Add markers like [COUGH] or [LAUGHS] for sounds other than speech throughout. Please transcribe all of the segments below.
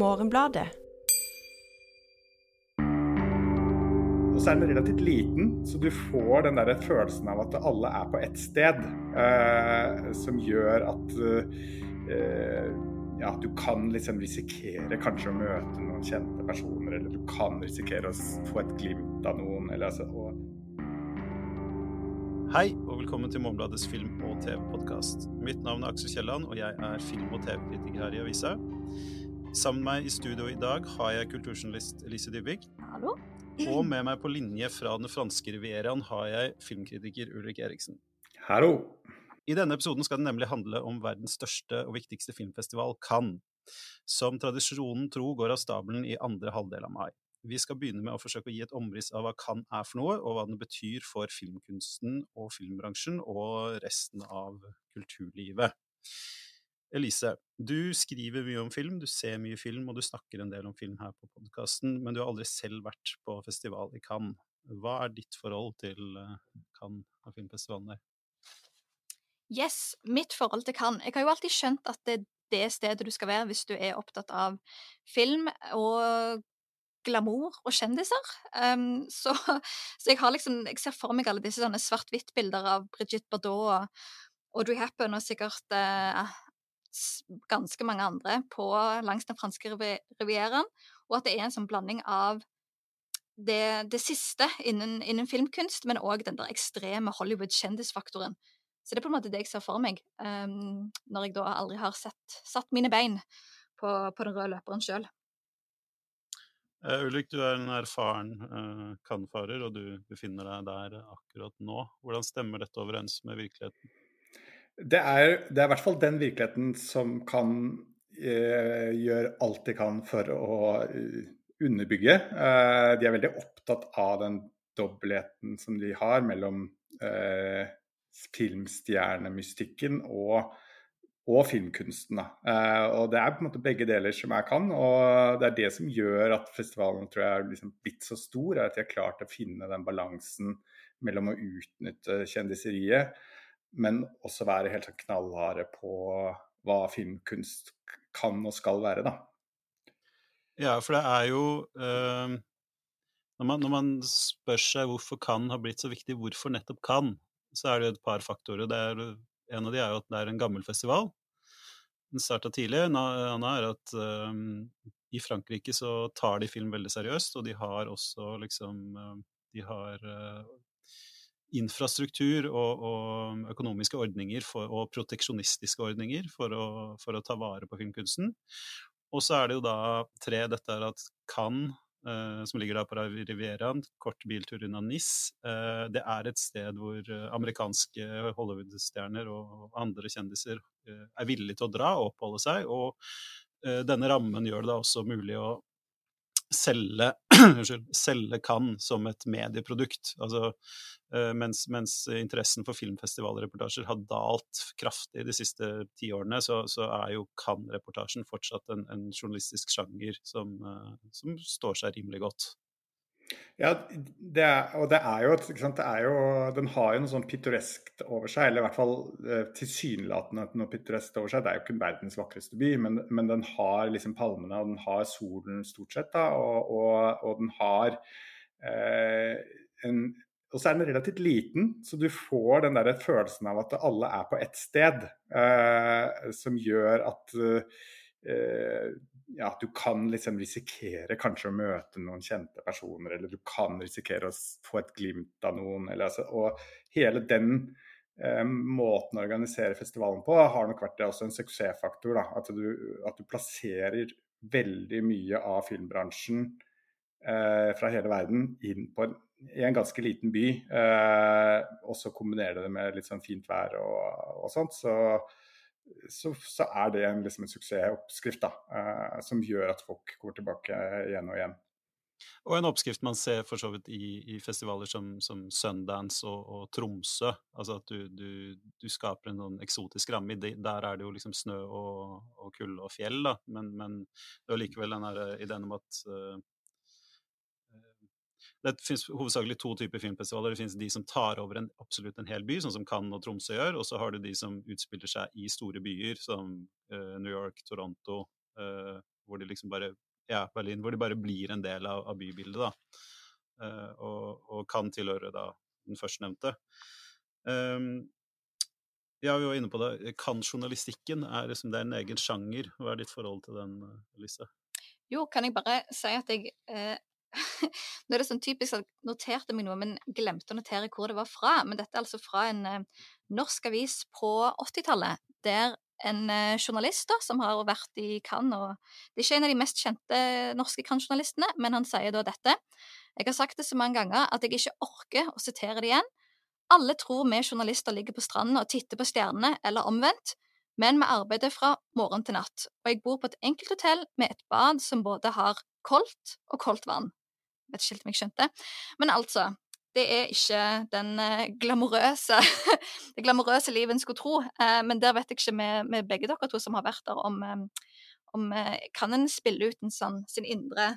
Morgenbladet. Og så er den relativt liten, så du får den der følelsen av at alle er på ett sted. Eh, som gjør at eh, ja, du kan liksom risikere kanskje å møte noen kjente personer, eller du kan risikere å få et glimt av noen. Eller, altså, og... Hei, og velkommen til Morgenbladets film- og TV-podkast. Mitt navn er Aksel Kielland, og jeg er film- og TV-kritiker her i avisa. Sammen med meg i studio i dag har jeg kulturjournalist Elise Dybvik. Hallo? Og med meg på linje fra den franske rivieraen har jeg filmkritiker Ulrik Eriksen. Hallo. I denne episoden skal det nemlig handle om verdens største og viktigste filmfestival, Cannes, som tradisjonen tro går av stabelen i andre halvdel av mai. Vi skal begynne med å forsøke å gi et omriss av hva Cannes er for noe, og hva den betyr for filmkunsten og filmbransjen og resten av kulturlivet. Elise, du skriver mye om film, du ser mye film, og du snakker en del om film her på podkasten, men du har aldri selv vært på festival i Cannes. Hva er ditt forhold til eh, Cannes og filmfestivalen der? Yes, mitt forhold til Cannes. Jeg har jo alltid skjønt at det er det stedet du skal være hvis du er opptatt av film og glamour og kjendiser. Um, så, så, jeg liksom Jeg ser for meg alle disse svart-hvitt-bilder av Brigitte Bardot og Audrey Hepburn og sikkert uh, ganske mange andre på, langs den franske rivieraen, og at det er en sånn blanding av det, det siste innen, innen, filmkunst, men òg den der ekstreme Hollywood-kjendisfaktoren. Så det er på en måte det jeg ser for meg, um, når jeg da aldri har sett, satt mine bein på, på den røde løperen sjøl. Uh, Ulrik, du er en erfaren uh, og du befinner deg der akkurat nå. Hvordan stemmer dette overens med virkeligheten? Det er, det er i hvert fall den virkeligheten som kan eh, gjøre alt de kan for å underbygge. de er veldig opptatt av den dobbeltheten som de har mellom filmstjernemystikken og og filmkunsten. Eh, og Det er på en måte begge deler som jeg kan. og Det er det som gjør at festivalen tror jeg er liksom blitt så stor, er at de har klart å finne den balansen mellom å utnytte kjendiseriet, men også være helt sånn knallharde på hva filmkunst kan og skal være. da. Ja, for det er jo øh, når, man, når, man, spør seg hvorfor kan har blitt så viktig, hvorfor nettopp kan, så er det et par faktorer. Er, en av de er jo at det er en gammel festival den starta tidlig. En annen er at um, i Frankrike så tar de film veldig seriøst, og de har også liksom De har uh, infrastruktur og, og, økonomiske ordninger for, og proteksjonistiske ordninger for å, for å ta vare på filmkunsten. Og så er det jo da tre Dette er at Cannes eh, som ligger da på Rivieraen, kort biltur unna NIS. eh, det er et sted hvor uh, amerikanske Hollywood-stjerner og andre kjendiser er villige til å dra og oppholde seg. Og denne rammen gjør det da også mulig å selge, [CLEARS THROAT] selge Cannes som et medieprodukt. Altså, mens, mens, interessen for filmfestivalreportasjer har dalt kraftig de siste ti årene, så, så er jo Cannes-reportasjen fortsatt en, en, journalistisk sjanger som, som, står seg rimelig godt. Ja, det er, og det er jo, det er jo Den har jo noe sånn pittoreskt over seg, eller i hvert fall eh, tilsynelatende noe pittoreskt over seg. Det er jo ikke verdens vakreste by, men, men, den har liksom palmene, og den har solen stort sett. da, Og, og, og den har eh, en og så er den relativt liten, så du får den der følelsen av at alle er på ett sted. Eh, som gjør at eh, ja, du kan liksom risikere kanskje å møte noen kjente personer, eller du kan risikere å få et glimt av noen. Eller, altså, og hele den eh, måten å organisere festivalen på har nok vært også en suksessfaktor. Da. At, du, at du plasserer veldig mye av filmbransjen eh, fra hele verden inn på en, i en ganske liten by. Eh, og så kombinerer det med litt sånn fint vær og, og sånt. så så, så, er det en, liksom en suksessoppskrift da, uh, som gjør at folk går tilbake igjen og igjen. Og en oppskrift man ser for så vidt i, i festivaler som, som Sundance og, og, Tromsø. Altså at du, du, du skaper en sånn eksotisk ramme. Der er det jo liksom snø og, og kulde og fjell, da. Men, men det er likevel den her ideen om at uh, det finnes hovedsakelig to typer filmfestivaler. Det finnes de som tar over en, absolutt en hel by, sånn som Cannes og Tromsø gjør. Og så har du de som utspiller seg i store byer, som uh, New York, Toronto, uh, hvor de liksom bare Ja, Berlin, hvor de bare blir en del av, av bybildet, da. Uh, og, og, kan tilhøre da den førstnevnte. Um, ja, vi var inne på det. Kan journalistikken er, liksom, det er en egen sjanger. Hva er ditt forhold til den, Lise? Jo, kan jeg bare si at jeg eh, [LAUGHS] Nå er det sånn typisk at jeg noterte meg noe, men glemte å notere hvor det var fra. Men dette er altså fra en eh, norsk avis på 80-tallet, der en eh, journalist da, som har vært i Cannes og Det er ikke en av de mest kjente norske Cannes-journalistene, men han sier da dette. Jeg har sagt det så mange ganger at jeg ikke orker å sitere det igjen. Alle tror vi journalister ligger på stranden og titter på stjernene, eller omvendt, men vi arbeider fra morgen til natt, og jeg bor på et enkelthotell med et bad som både har koldt og koldt vann. Vet ikke helt om jeg skjønte. Men altså, det er ikke den uh, glamorøse [LAUGHS] det glamorøse livet en skulle tro. Uh, men der vet jeg ikke med, med, begge dere to som har vært der, om, um, om kan en spille ut en sånn sin indre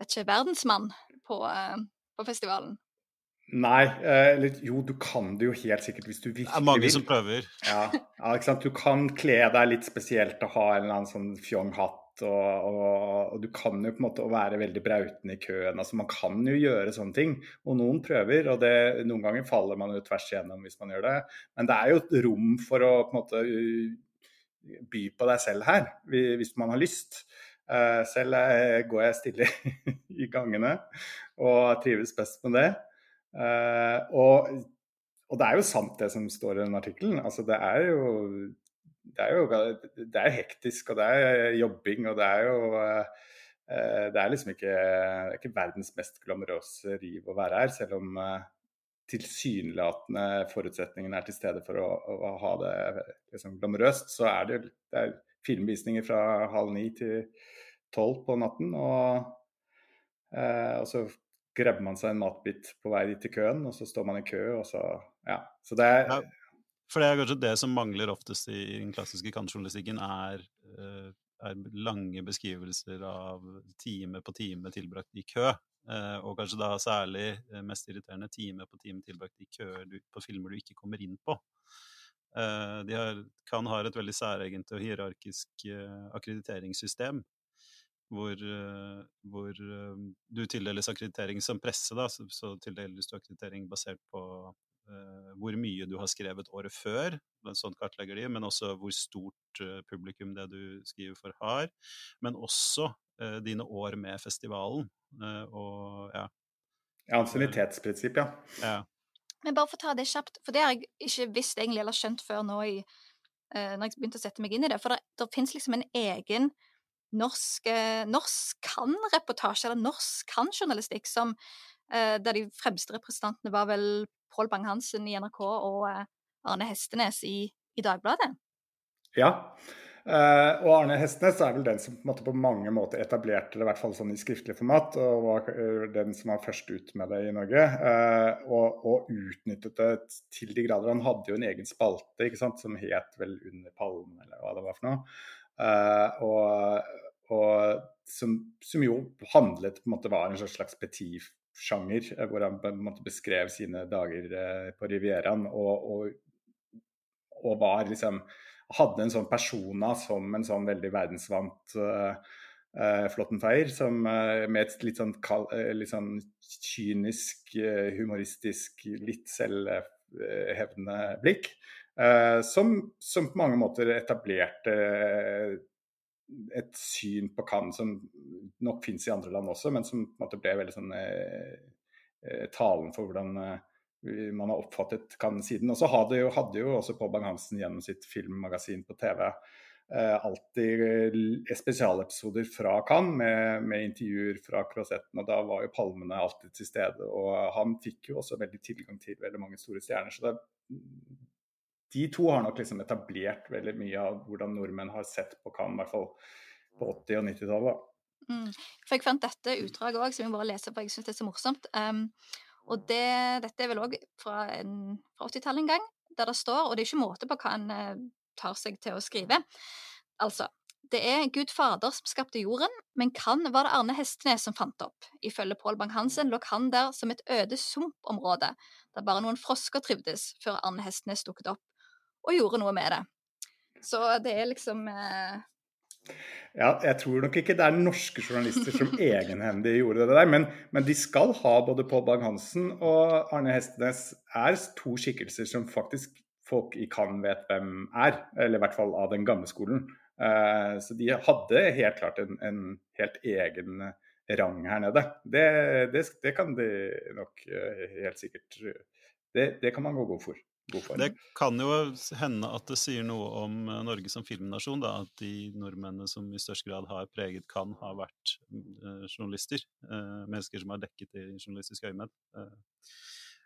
vet ikke, verdensmann på, på festivalen? Nei, eller jo, du kan det jo helt sikkert hvis du virkelig vil. Det er mange vil. som prøver. Ja, ja, ikke sant. Du kan kle deg litt spesielt og ha en eller annen sånn fjong hatt. Og, og, og, du kan jo på en måte være veldig brauten i køen. altså Man kan jo gjøre sånne ting. Og noen prøver, og det, noen ganger faller man jo tvers igjennom hvis man gjør det. Men det er jo et rom for å på en måte by på deg selv her, hvis man har lyst. Eh, selv går jeg stille [LAUGHS] i gangene og trives best med det. Uh, og, og, det er jo sant det som står i den artikkelen. Altså, det er jo det er jo det er hektisk, og det er jobbing, og det er jo uh, Det er liksom ikke, ikke verdens mest glamorøse riv å være her, selv om uh, tilsynelatende forutsetningene er til stede for å, å ha det liksom, glamorøst, så er det, det er filmvisninger fra halv ni til tolv på natten. Og, eh, og så grabber man seg en matbit på vei dit til køen, og så står man i kø, og så Ja. Så det er For det er kanskje det som mangler oftest i den klassiske kantjournalistikken, er, eh, er lange beskrivelser av time på time tilbrakt i kø. Eh, og kanskje da særlig eh, mest irriterende time på time tilbrakt i køer på filmer du ikke kommer inn på. De har, kan ha et veldig særegent og hierarkisk akkrediteringssystem hvor, hvor, du tildeles akkreditering som presse, da, så, så tildeles du akkreditering basert på hvor mye du har skrevet året før, sånn kartlegger de, men også hvor stort uh, publikum det du skriver for, har. Men også uh, dine år med festivalen. og ja. Ansiennitetsprinsipp, ja. ja. Men bare for å ta det kjapt, for det har jeg ikke visst egentlig eller skjønt før nå i, når jeg begynte å sette meg inn i det. For det, det finnes liksom en egen norsk, eh, norsk kan-reportasje, eller norsk kan-journalistikk, som eh, der de fremste representantene var vel Pål Bang-Hansen i NRK og eh, Arne Hestenes i, i Dagbladet. Ja, Uh, og Arne Hestnes er vel den som på, måte, på, mange måter etablerte det, i hvert fall sånn i skriftlig format, og var uh, den som var først ut med det i Norge. Uh, og, og, utnyttet det til de grader. Han hadde jo en egen spalte sant, som het vel Under palmen, eller hva det var for noe. og og som, som, jo handlet på en måte var en slags petit-sjanger, eh, hvor han på en måte beskrev sine dager eh, på Rivieraen. Og, og, og, var liksom Hadde en sånn persona som en sånn veldig verdensvant uh, uh, Flåttenfeier, uh, med et litt sånn, kall, litt sånn kynisk, humoristisk, litt selvhevdende blikk. Som, som, på mange måter etablerte et syn på Cannes som nok finnes i andre land også, men som på en måte ble veldig sånn eh, eh talen for hvordan eh, man har oppfattet Cannes siden. Og så hadde hadde jo også Paul Bang-Hansen gjennom sitt filmmagasin på TV eh, alltid eh, spesialepisoder fra Cannes med, med, intervjuer fra krosetten, og da var jo palmene alltid til stede. Og han fikk jo også veldig tilgang til veldig mange store stjerner. så det de to har nok liksom etablert veldig mye av hvordan nordmenn har sett på Cannes, i hvert fall på 80- og 90-tallet. Mm. For jeg fant dette utdraget òg, som jeg bare leser på, jeg syns det er så morsomt. Um, og det, dette er vel òg fra, fra 80-tallet en gang, der det står, og det er ikke måte på hva en uh, tar seg til å skrive. Altså, det er Gud Fader som skapte jorden, men kan var det Arne Hestenes som fant opp. Ifølge Pål Bang-Hansen lå han der som et øde sumpområde, der bare noen frosker trivdes, før Arne Hestenes dukket opp og gjorde noe med det. Så det er liksom eh... Ja, jeg tror nok ikke det er norske journalister som [LAUGHS] egenhendig gjorde det der. Men, men, de skal ha både Pål Bang-Hansen og Arne Hestenes er to skikkelser som faktisk folk i Cannes vet hvem er. Eller i hvert fall av den gamle skolen. Uh, så de hadde helt klart en, en helt egen rang her nede. Det, det, det kan de nok uh, helt sikkert det, det, kan man gå god for. Det kan jo hende at det sier noe om eh, Norge som filmnasjon, da, at de nordmennene som i størst grad har preget kan ha vært uh, journalister. Uh, mennesker som har dekket i journalistisk øyemed. Uh,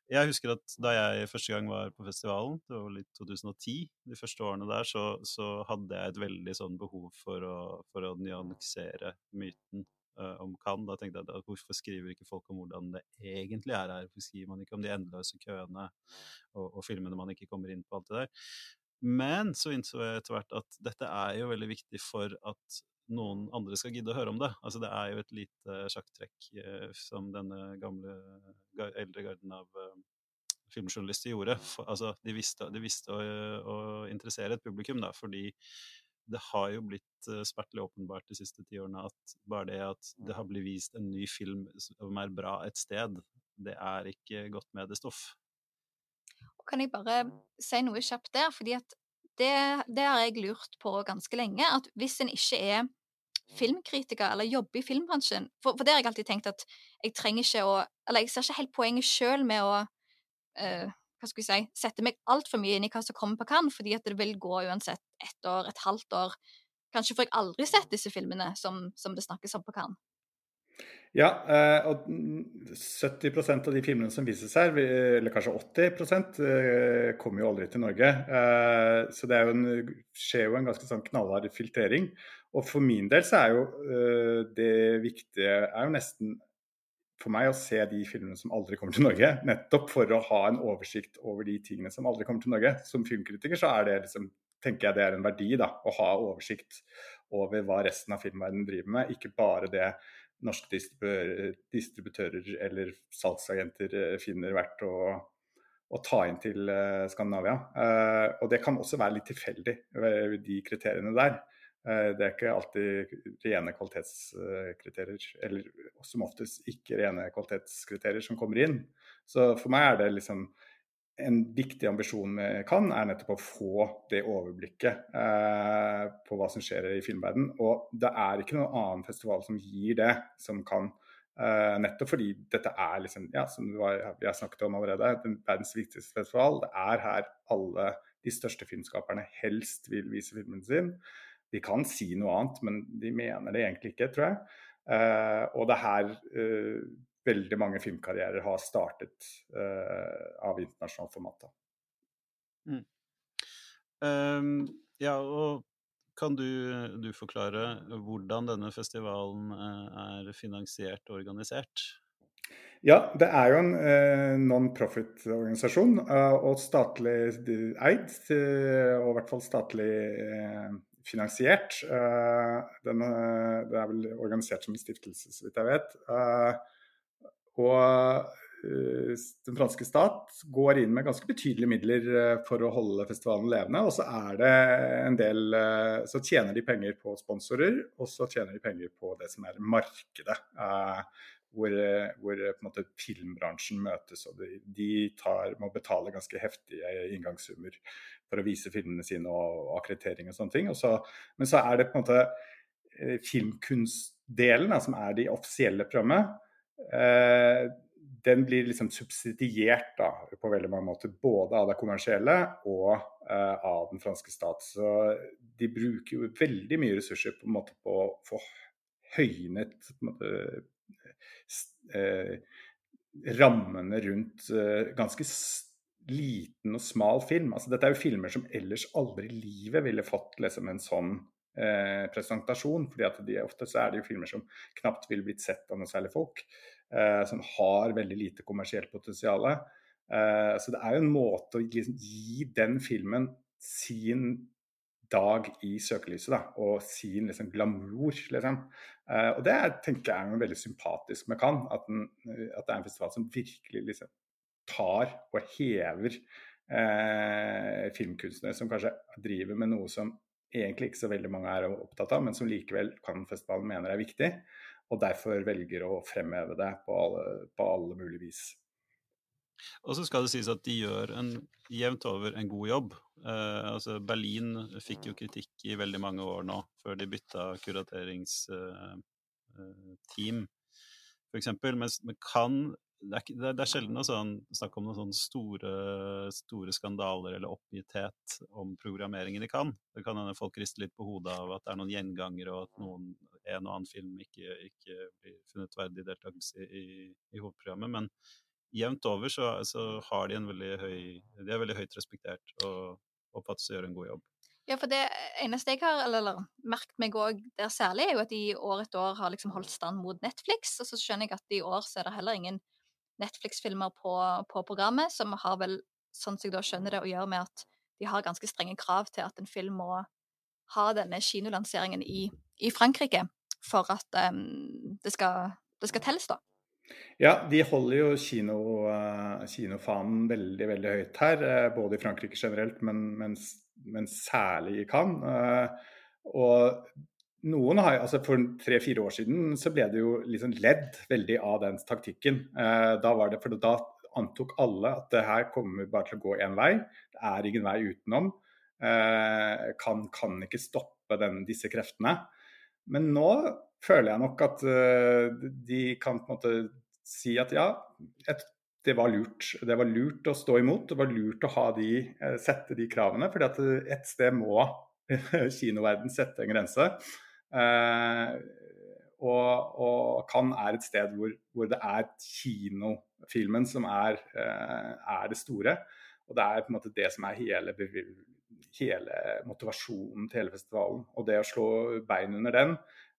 jeg husker at da jeg første gang var på festivalen, det var litt 2010, de første årene der, så, så hadde jeg et veldig sånn behov for å, for å nyansere myten om kan. Da tenkte jeg at hvorfor skriver ikke folk om hvordan det egentlig er her? Hvorfor skriver man ikke om de endeløse køene og, og filmene man ikke kommer inn på, alt det der? Men så innså jeg etter hvert at dette er jo veldig viktig for at noen andre skal gidde å høre om det. Altså Det er jo et lite sjakktrekk eh, som denne gamle, eldre garden av eh, filmjournalister gjorde. For, altså, de visste, de visste å, å, interessere et publikum, da, fordi det har jo blitt uh, smertelig åpenbart de siste ti årene at bare det at det har blitt vist en ny film som er bra et sted, det er ikke godt mediestoff. Kan jeg bare si noe kjapt der? fordi at det, det, har jeg lurt på ganske lenge. At hvis en ikke er filmkritiker eller jobber i filmbransjen For, for det har jeg alltid tenkt at jeg trenger ikke å Eller jeg ser ikke helt poenget sjøl med å uh, hva skal jeg si, sette meg altfor mye inn i hva som kommer på Cannes, fordi at det vil gå uansett ett år, et halvt år. Kanskje får jeg aldri sett disse filmene som, som det snakkes om på Cannes. Ja, eh, og 70% av de filmene som vises her, eller kanskje 80 eh, kommer jo aldri til Norge. Eh, så det en, skjer jo en ganske sånn knallhard filtrering. Og for min del så er jo det viktige er jo nesten for meg å se de filmene som aldri kommer til Norge. Nettopp for å ha en oversikt over de tingene som aldri kommer til Norge. Som filmkritiker så er det liksom, tenker jeg det er en verdi da, å ha oversikt over hva resten av filmverdenen driver med. Ikke bare det norske distributører eller salgsagenter eh, finner verdt å, å ta inn til eh, Skandinavia. Uh, og det kan også være litt tilfeldig, de kriteriene der. Eh, det er ikke alltid rene kvalitetskriterier, eller som oftest ikke rene kvalitetskriterier som kommer inn. Så for meg er det liksom en viktig ambisjon med Kan, er nettopp å få det overblikket eh, på hva som skjer i filmverdenen. Og det er ikke noen annen festival som gir det, som kan. Eh, nettopp fordi dette er liksom, ja, som vi har snakket om allerede, den verdens viktigste festival. Det er her alle de største filmskaperne helst vil vise filmen sin. De kan si noe annet, men de mener det egentlig ikke, tror jeg. Uh, og det er her uh, veldig mange filmkarrierer har startet uh, av internasjonalt format. Mm. Um, ja, og kan du, du, forklare hvordan denne festivalen er finansiert og organisert? Ja, det er jo en eh, non-profit-organisasjon, eh, og statlig eid, og i hvert fall statlig eh, finansiert. Eh, den, eh, det er vel organisert som en stiftelse, så vidt jeg vet. Eh, og den franske stat går inn med ganske betydelige midler for å holde festivalen levende. Og så er det en del Så tjener de penger på sponsorer, og så tjener de penger på det som er markedet. Hvor, hvor måte, filmbransjen møtes, og de, tar, må betale ganske heftige inngangssummer for å vise filmene sine og akkreditering og sånne ting. Og så, men så er det på en måte eh, filmkunstdelen, som er de offisielle programmet. Eh, den blir liksom subsidiert da, på veldig mange måter, både av det kommersielle og eh, av den franske stat. Så de bruker jo veldig mye ressurser på en måte på å få høynet eh, rammene rundt eh, ganske liten og smal film. Altså, dette er jo filmer som ellers aldri i livet ville fått liksom, en sånn eh, presentasjon. fordi at de, Ofte så er det jo filmer som knapt ville blitt sett av noe særlig folk. Eh, som har veldig lite kommersielt potensial. Eh, så det er jo en måte å liksom, gi den filmen sin dag i søkelyset, da, og sin liksom, glamour. Liksom. Eh, og det tenker jeg er veldig sympatisk med Cannes. At, at, det er en festival som virkelig liksom, tar og hever eh, filmkunstnere som kanskje driver med noe som egentlig ikke så veldig mange er opptatt av, men som likevel Cannes-festivalen mener er viktig. Og derfor velger å fremheve det på alle, på alle mulige vis. Og så skal det sies at de gjør en jevnt over en god jobb. Eh, altså Berlin fikk jo kritikk i veldig mange år nå, før de bytta kurateringsteam, eh, eh, f.eks. Mens med Cannes det er, det, er, sjelden sånn, snakk om noen store, store, skandaler eller oppgitthet om programmeringen de kan. Det kan hende folk rister litt på hodet av at det er noen gjengangere, og at noen, en og annen film ikke, ikke blir funnet verdig deltakelse i, i, hovedprogrammet. Men jevnt over så, så, har de en veldig høy De er veldig høyt respektert og oppfattes å gjøre en god jobb. Ja, for det eneste jeg har eller, eller merket meg òg der særlig, er jo at de år etter år har liksom holdt stand mot Netflix. Og så skjønner jeg at i år så er det heller ingen Netflix-filmer på, på, programmet, som har vel, sånn som jeg da skjønner det, å gjøre med at de har ganske strenge krav til at en film må ha denne kinolanseringen i, i Frankrike for at um, det, skal, det skal telles, da. Ja, de holder jo kino, uh, kinofanen veldig veldig høyt her. Uh, både i Frankrike generelt, men, men, men særlig i Cannes. Uh, og noen har, altså For tre-fire år siden så ble det jo liksom ledd veldig av den taktikken. Eh, da var det, for da antok alle at det her kommer bare til å gå én vei. Det er ingen vei utenom. Eh, kan, kan ikke stoppe den, disse kreftene. Men nå føler jeg nok at uh, de kan på en måte si at ja, et, det var lurt. Det var lurt å stå imot. Det var lurt å de, uh, sette de kravene. fordi at et sted må [LAUGHS] kinoverden sette en grense. Eh, og, og Cannes er et sted hvor, hvor, det er kinofilmen som er, eh, er, det store. Og det er på en måte det som er hele, hele motivasjonen til hele festivalen. Og det å slå bein under den,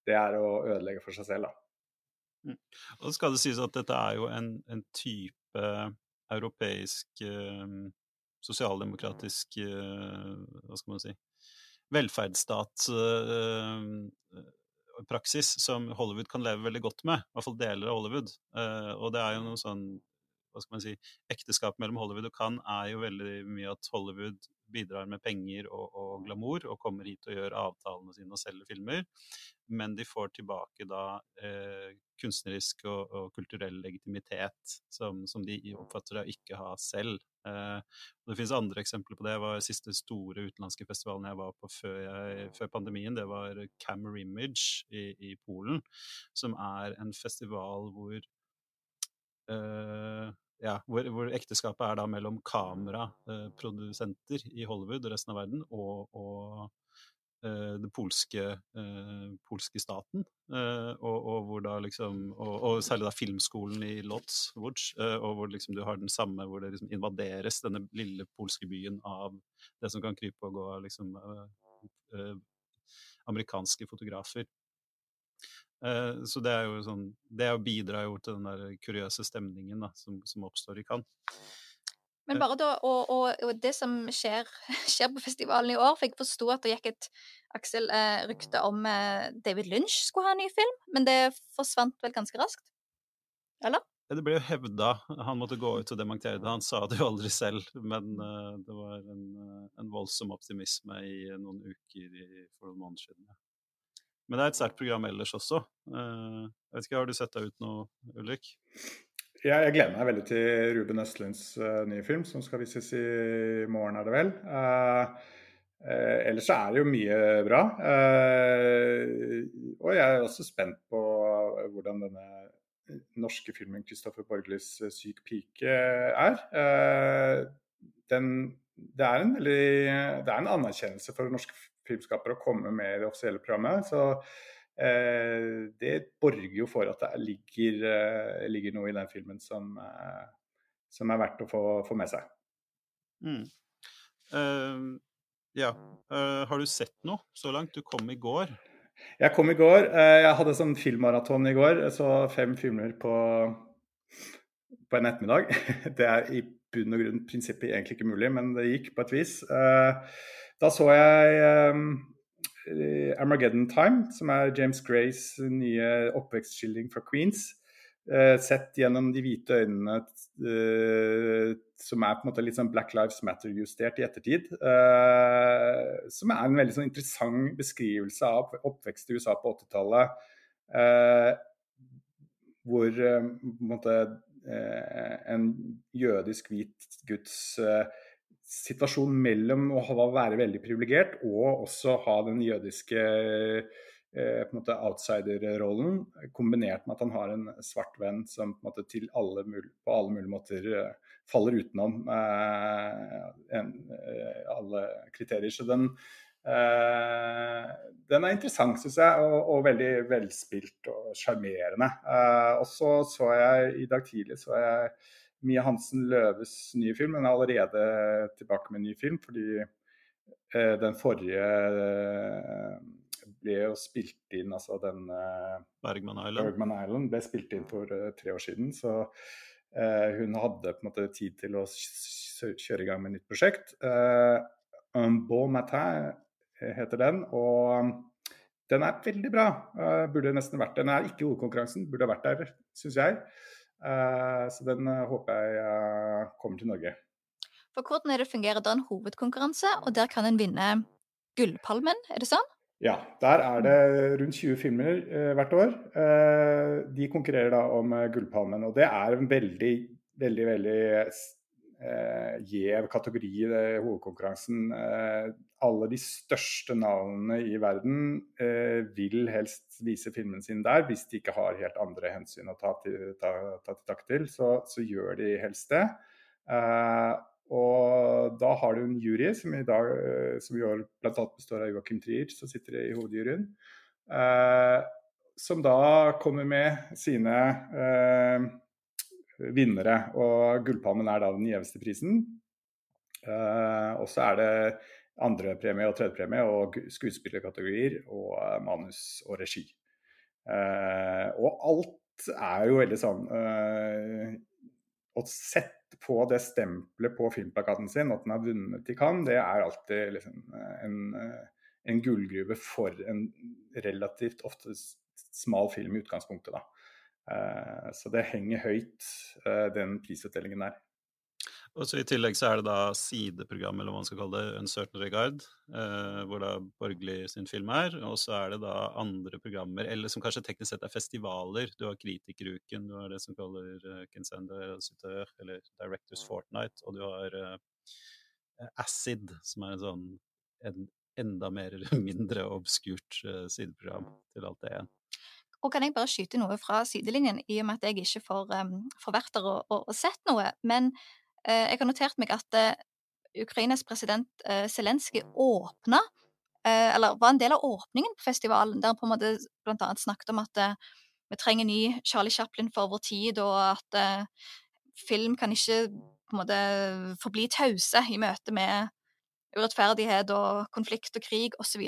det er å ødelegge for seg selv, da. Mm. Og så skal det sies at dette er jo en, en type europeisk eh, sosialdemokratisk eh, Hva skal man si velferdsstatspraksis eh, som Hollywood kan leve veldig godt med, i hvert fall deler av Hollywood. Uh, og det er jo noe sånn hva skal man si, Ekteskap mellom Hollywood og Cannes er jo veldig mye at Hollywood bidrar med penger og, og, glamour og kommer hit og gjør avtalene sine og selger filmer. Men de får tilbake da eh, kunstnerisk og, og, kulturell legitimitet som, som, de oppfatter å ikke ha selv. Eh, det finnes andre eksempler på det. det var siste store utenlandske festivalen jeg var på før, jeg, før pandemien. Det var Camera Image i, i, Polen, som er en festival hvor Uh, ja, hvor, hvor, ekteskapet er da mellom kameraprodusenter i Hollywood og resten av verden og, og uh, den polske, uh, polske staten. Uh, og, og, hvor da liksom og, og, særlig da filmskolen i Lodz, og hvor liksom du har den samme hvor det liksom invaderes, denne lille polske byen, av det som kan krype og gå av liksom amerikanske fotografer. Eh, så det er jo sånn Det bidrar jo til den der kuriøse stemningen da, som, som oppstår i Cannes. Men eh. bare da, og, og, og det som skjer, [LAUGHS] skjer, på festivalen i år For jeg forsto at det gikk et Aksel, eh, rykte om eh, David Lynch skulle ha en ny film, men det forsvant vel ganske raskt? Eller? Det ble jo hevda. Han måtte gå ut og dementere det. Han sa det jo aldri selv, men uh, det var en, en, voldsom optimisme i noen uker i, for noen måneder siden. Ja. Men det er et sterkt program ellers også. Uh, jeg vet ikke, Har du sett deg ut noe, Ulrik? Ja, jeg gleder meg veldig til Ruben Østlunds uh, nye film, som skal vises i morgen, er det vel. Uh, ellers så er det jo mye bra. og jeg er også spent på hvordan denne norske filmen 'Kristoffer Borglis syk pike' er. Den, det, er veldig, det er en anerkjennelse for norske filmskapere å komme med i det offisielle programmet. Så eh, det borger jo for at det ligger, eh, ligger, noe i den filmen som, eh, som er verdt å få, få med seg. Mm. Uh, ja. Uh, har du sett noe så langt? Du kom i går. Jeg kom i går. Uh, jeg hadde sånn filmmaraton i går. Så fem filmer på, på en ettermiddag. [LAUGHS] Det er i bunn og grunn prinsippet egentlig ikke mulig, men det gikk på et vis. Uh, da så jeg um, Armageddon Time, som er James Grays nye oppvekstskildring fra Queens. sett gjennom de hvite øynene som er på en måte litt sånn Black Lives Matter-justert i ettertid. som er en veldig sånn interessant beskrivelse av oppvekst i USA på 80-tallet. hvor en måte en jødisk hvit guds situasjon mellom å være veldig privilegert og også ha den jødiske eh, på en måte outsider-rollen, kombinert med at han har en svart venn som på, en måte alle på alle mulige måter eh, faller utenom eh, en, eh, alle kriterier. Så den, eh, den er interessant, syns jeg, og, og, veldig velspilt og sjarmerende. Eh, og så så jeg i dag tidlig så jeg Mia Hansen Løves nye film. Hun er allerede tilbake med en ny film, fordi den forrige ble jo spilt inn, altså den uh, Bergman, Island. Bergman Island ble spilt inn for uh, tre år siden. Så hun hadde på en måte tid til å kjøre i gang med et nytt prosjekt. Un beau matin heter den. og den er veldig bra. Uh, burde nesten vært Den er ikke hovedkonkurransen, burde vært der, syns jeg. Uh, så den uh, håper jeg kommer til Norge. For hvordan er det fungerer? Det en hovedkonkurranse, og der kan en vinne Gullpalmen, er det sånn? Ja, der er det rundt 20 filmer eh, hvert år. Eh, de konkurrerer da om eh, Gullpalmen. Og det er en veldig, veldig, veldig eh, gjev kategori i hovedkonkurransen. Eh, alle de største navnene i verden eh, vil helst vise filmen sin der, hvis de ikke har helt andre hensyn å ta til, ta, ta til takk til. Så, så, gjør de helst det. Og da har du en jury, som i dag eh, som i år bl.a. består av Joachim Trier, som sitter i hovedjuryen. Eh, som da kommer med sine eh, vinnere. Og Gullpalmen er da den gjeveste prisen. Uh, og så er det andrepremie og tredjepremie og skuespillerkategorier og eh, manus og regi. Uh, og alt er jo veldig sånn Å sette på det stempelet på filmplakaten sin at den har vunnet i Cannes, det er alltid liksom en, en, gullgruve for en relativt ofte smal film i utgangspunktet. Da. Eh, så det henger høyt, eh, den prisutdelingen der. Og så I tillegg så er det da sideprogram, eller hva man skal kalle det, Uncertain Regard, eh, hvor da Borgli sin film er. Og så er det da andre programmer, eller som kanskje teknisk sett er festivaler. Du har Kritikeruken, du har det som kaller uh, Kinsender eller Directors Fortnight, og du har uh, Acid, som er en sånn en, enda mer eller [LAUGHS] mindre obskurt uh, sideprogram til alt det igjen. Og kan jeg bare skyte noe fra sidelinjen, i og med at jeg ikke får, um, får vært der sett noe. Men Eh, jeg har notert meg at eh, Ukrainas president eh, Zelenskyj åpna eller var en del av åpningen på festivalen, der han på en måte blant annet snakket om at vi trenger ny Charlie Chaplin for vår tid, og at film kan ikke på en måte forbli tause i møte med urettferdighet og konflikt og krig osv.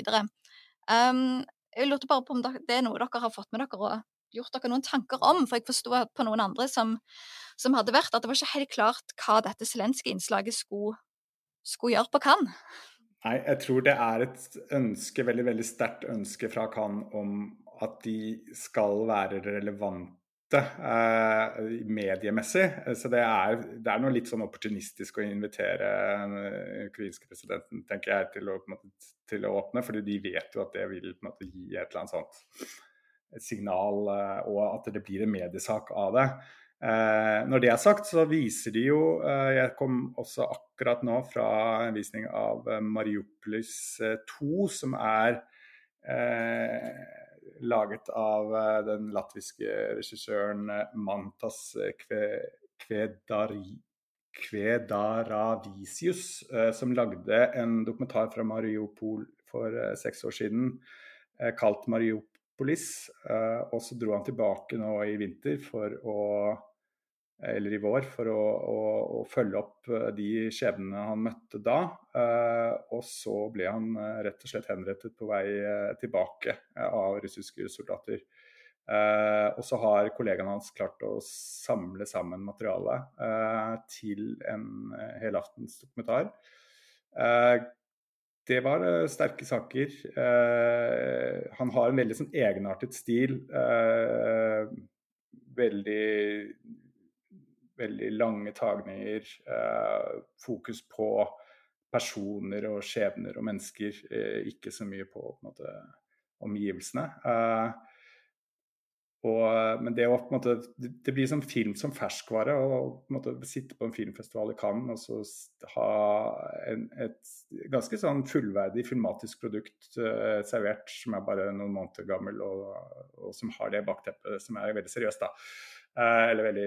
Um, jeg lurte bare på om det er noe dere har fått med dere og gjort dere noen tanker om? For jeg forsto på noen andre som, som, hadde vært, at det var ikke helt klart hva dette Zelenskyj-innslaget skulle, skulle, gjøre på Cannes. Nei, jeg tror det er et ønske, veldig veldig sterkt ønske fra Cannes om at de skal være relevante mediemessig. Så det er, det er, noe litt sånn opportunistisk å invitere den eh, ukrainske presidenten tenker jeg, til å, måte, til å, åpne, fordi de vet jo at det vil måte, gi et eller annet sånt signal, eh, og at det blir en mediesak av det. Eh, når det er sagt, så viser de jo eh, Jeg kom også akkurat nå fra en visning av Mariupolis 2, som er laget av den latviske regissøren Mantas Kvedari, Kvedaravisius, som lagde en dokumentar fra Mariupol for seks år siden kalt Mariupolis. Eh, og så dro han tilbake nå i vinter for å eller i vår, for å, å, å følge opp eh, de skjebnene han møtte da. Eh, og så ble han rett og slett henrettet på vei tilbake av russiske soldater. og så har kollegaene hans klart å samle sammen materialet til en helaftens dokumentar det var sterke saker. Han har en veldig sånn, egenartet stil. Veldig veldig lange tagninger, eh, fokus på personer og skjebner og mennesker, eh, ikke så mye på, på måte, omgivelsene. Eh, og, men det, å, måte, det, blir som film som ferskvare å sitte på en filmfestival i Cannes og så ha en, et ganske sånn fullverdig filmatisk produkt eh, servert som er bare noen måneder gammel, og, og som har det bakteppet som er veldig seriøst. da. Eller veldig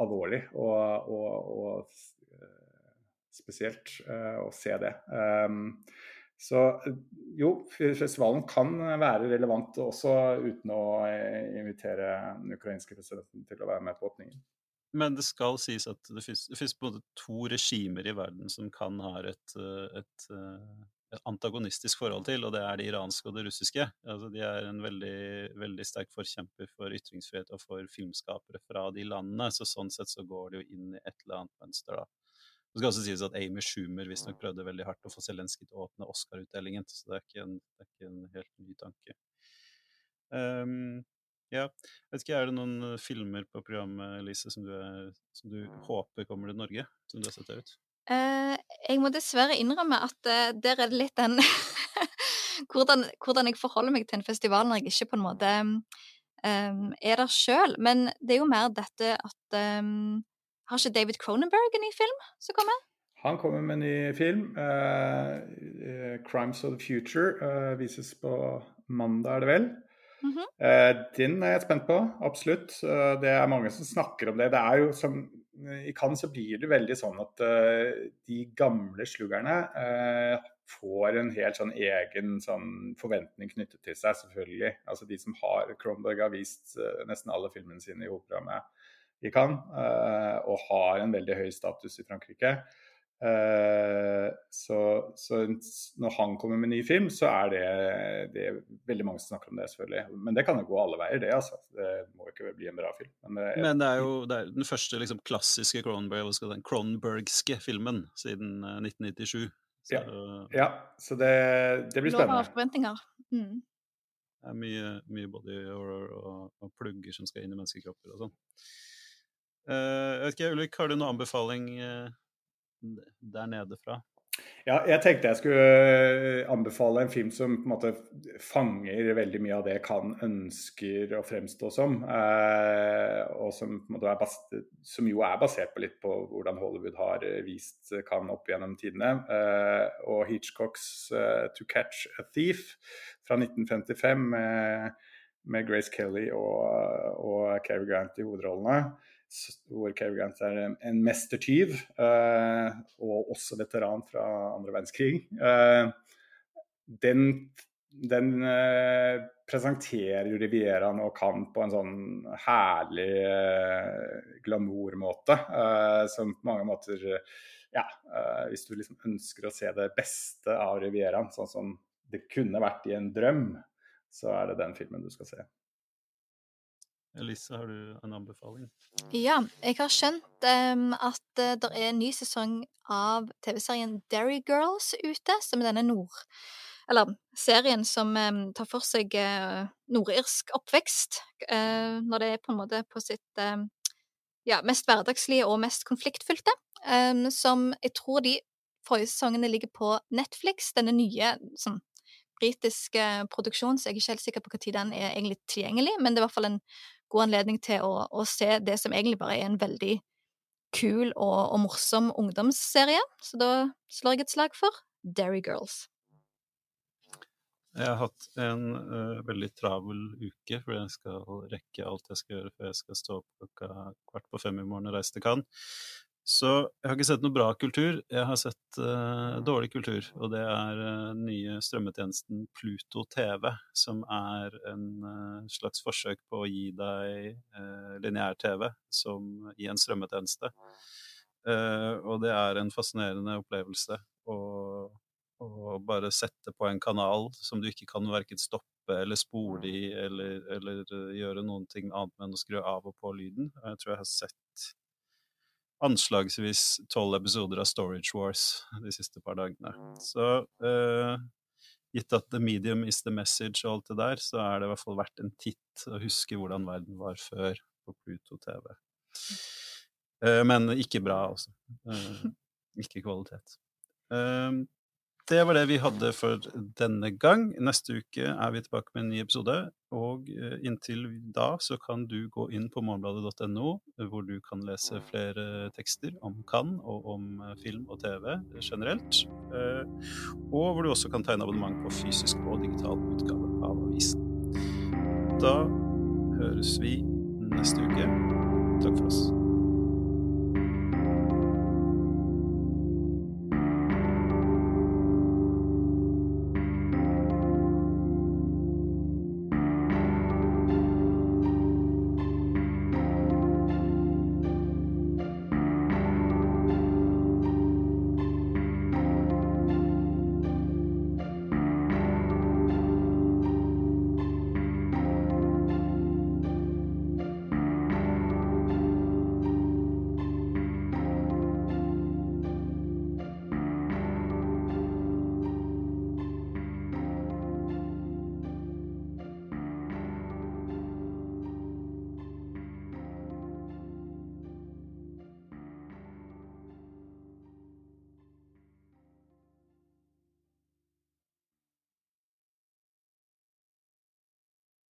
alvorlig og, og, og eh, spesielt uh, å se det. Um, så jo, festivalen kan være relevant også uten å eh, invitere den ukrainske presidenten til å være med på åpningen. Men det skal sies at det finnes på en måte to regimer i verden som kan ha et, et, antagonistisk forhold til, og det er det iranske og det russiske. Altså, de er en veldig, veldig sterk forkjemper for ytringsfrihet og for filmskapere fra de landene, så sånn sett så går det jo inn i et eller annet mønster, da. Det skal også sies at Amy Schumer visstnok prøvde veldig hardt å få Zelenskyj til å åpne Oscar-utdelingen, så det er ikke en, er ikke en helt ny tanke. Um, ja, vet ikke, Er det noen eh, filmer på programmet Lise, som du, er, som du håper kommer til Norge? Som du har sett der ut? Uh, jeg må dessverre innrømme at uh, der er det litt den [LAUGHS] hvordan, hvordan, jeg forholder meg til en festival når jeg ikke på en måte um, er der sjøl. Men det er jo mer dette at um, har ikke David Cronenberg en ny film som kommer? Han kommer med en ny film. Uh, uh, 'Crimes of the Future' uh, vises på mandag, er det vel. Mm -hmm. den er jeg spent på, absolutt. det er mange som snakker om det. Det er jo som I Cannes så blir det veldig sånn at de gamle sluggerne får en helt sånn egen sånn forventning knyttet til seg, selvfølgelig. Altså de som har Cronenberg har vist nesten alle filmene sine i hovedprogrammet i Cannes, eh, og har en veldig høy status i Frankrike. Eh, så, så, når han kommer med ny film, så er det, det er veldig mange som snakker om det, selvfølgelig. Men det kan jo gå alle veier, det. altså. Det må ikke bli en bra film. Men det, Men det er jo det er den første liksom, klassiske Cronenberg, den Cronenbergske filmen siden 1997. Eh, så, ja. ja. så det, det blir spennende. Lover forventninger. Mm. Det er mye, mye body horror og, og plugger som skal inn i menneskekropper og sånn. Uh, vet ikke, Ulrik, har du noen anbefaling uh, der nede fra? Ja, jeg tenkte jeg skulle eh, anbefale en film som på en måte fanger veldig mye av det Kan ønsker å fremstå som. Eh, og som, som, jo er basert på litt på hvordan Hollywood har vist Kan opp gjennom tidene. Eh, og Hitchcocks 'To Catch a Thief' fra 1955 med, med Grace Kelly og, og Cary Grant i hovedrollene hvor Cary Grant er en mestertyv, uh, og også veteran fra andre verdenskrig. Uh, den, den uh, presenterer Rivieraen og kan på en sånn herlig glamourmåte, som på mange måter Ja, hvis du liksom ønsker å se det beste av Rivieraen, sånn som det kunne vært i en drøm, så er det den filmen du skal se. Elise, har du en anbefaling? Ja, jeg har skjønt um, at uh, det er en ny sesong av TV-serien Derry Girls ute, som er denne nord... Eller serien som um, tar for seg uh, nordirsk oppvekst, uh, når det er på en måte på sitt ja, mest hverdagslige og mest konfliktfylte. Um, som jeg tror de forrige sesongene ligger på Netflix, denne nye sånn britiske produksjonen, så jeg er ikke helt sikker på når den er egentlig tilgjengelig, men det er i hvert fall en god anledning til å, å, se det som egentlig bare er en veldig kul og, og, morsom ungdomsserie. Så da slår jeg et slag for Derry Girls. Jeg har hatt en uh, veldig travel uke, fordi jeg skal rekke alt jeg skal gjøre før jeg skal stå opp klokka kvart på fem i morgen og reise til Cannes. Så jeg har ikke sett noe bra kultur, jeg har sett uh, dårlig kultur. Og det er uh, nye strømmetjenesten Pluto TV, som er en uh, slags forsøk på å gi deg uh, lineær-TV i en strømmetjeneste. og det er en fascinerende opplevelse å, å bare sette på en kanal som du ikke kan verken stoppe eller spole i, eller, eller gjøre noen ting annet enn å skru av og på lyden. Jeg tror jeg har sett anslagsvis tolv episoder av Storage Wars de siste par dagene. Så uh, gitt at the medium is the message og alt det der, så er det i hvert fall verdt en titt å huske hvordan verden var før på Pluto TV. Uh, men ikke bra, altså. Uh, ikke kvalitet. Det var det vi hadde for denne gang. Neste uke er vi tilbake med en ny episode. Og eh, inntil da så kan du gå inn på morgenbladet.no, hvor du kan lese flere tekster om Cannes og om eh, film og TV generelt. Eh, og hvor du også kan tegne abonnement på fysisk og digital utgave av avisen. Da høres vi neste uke. Takk for oss.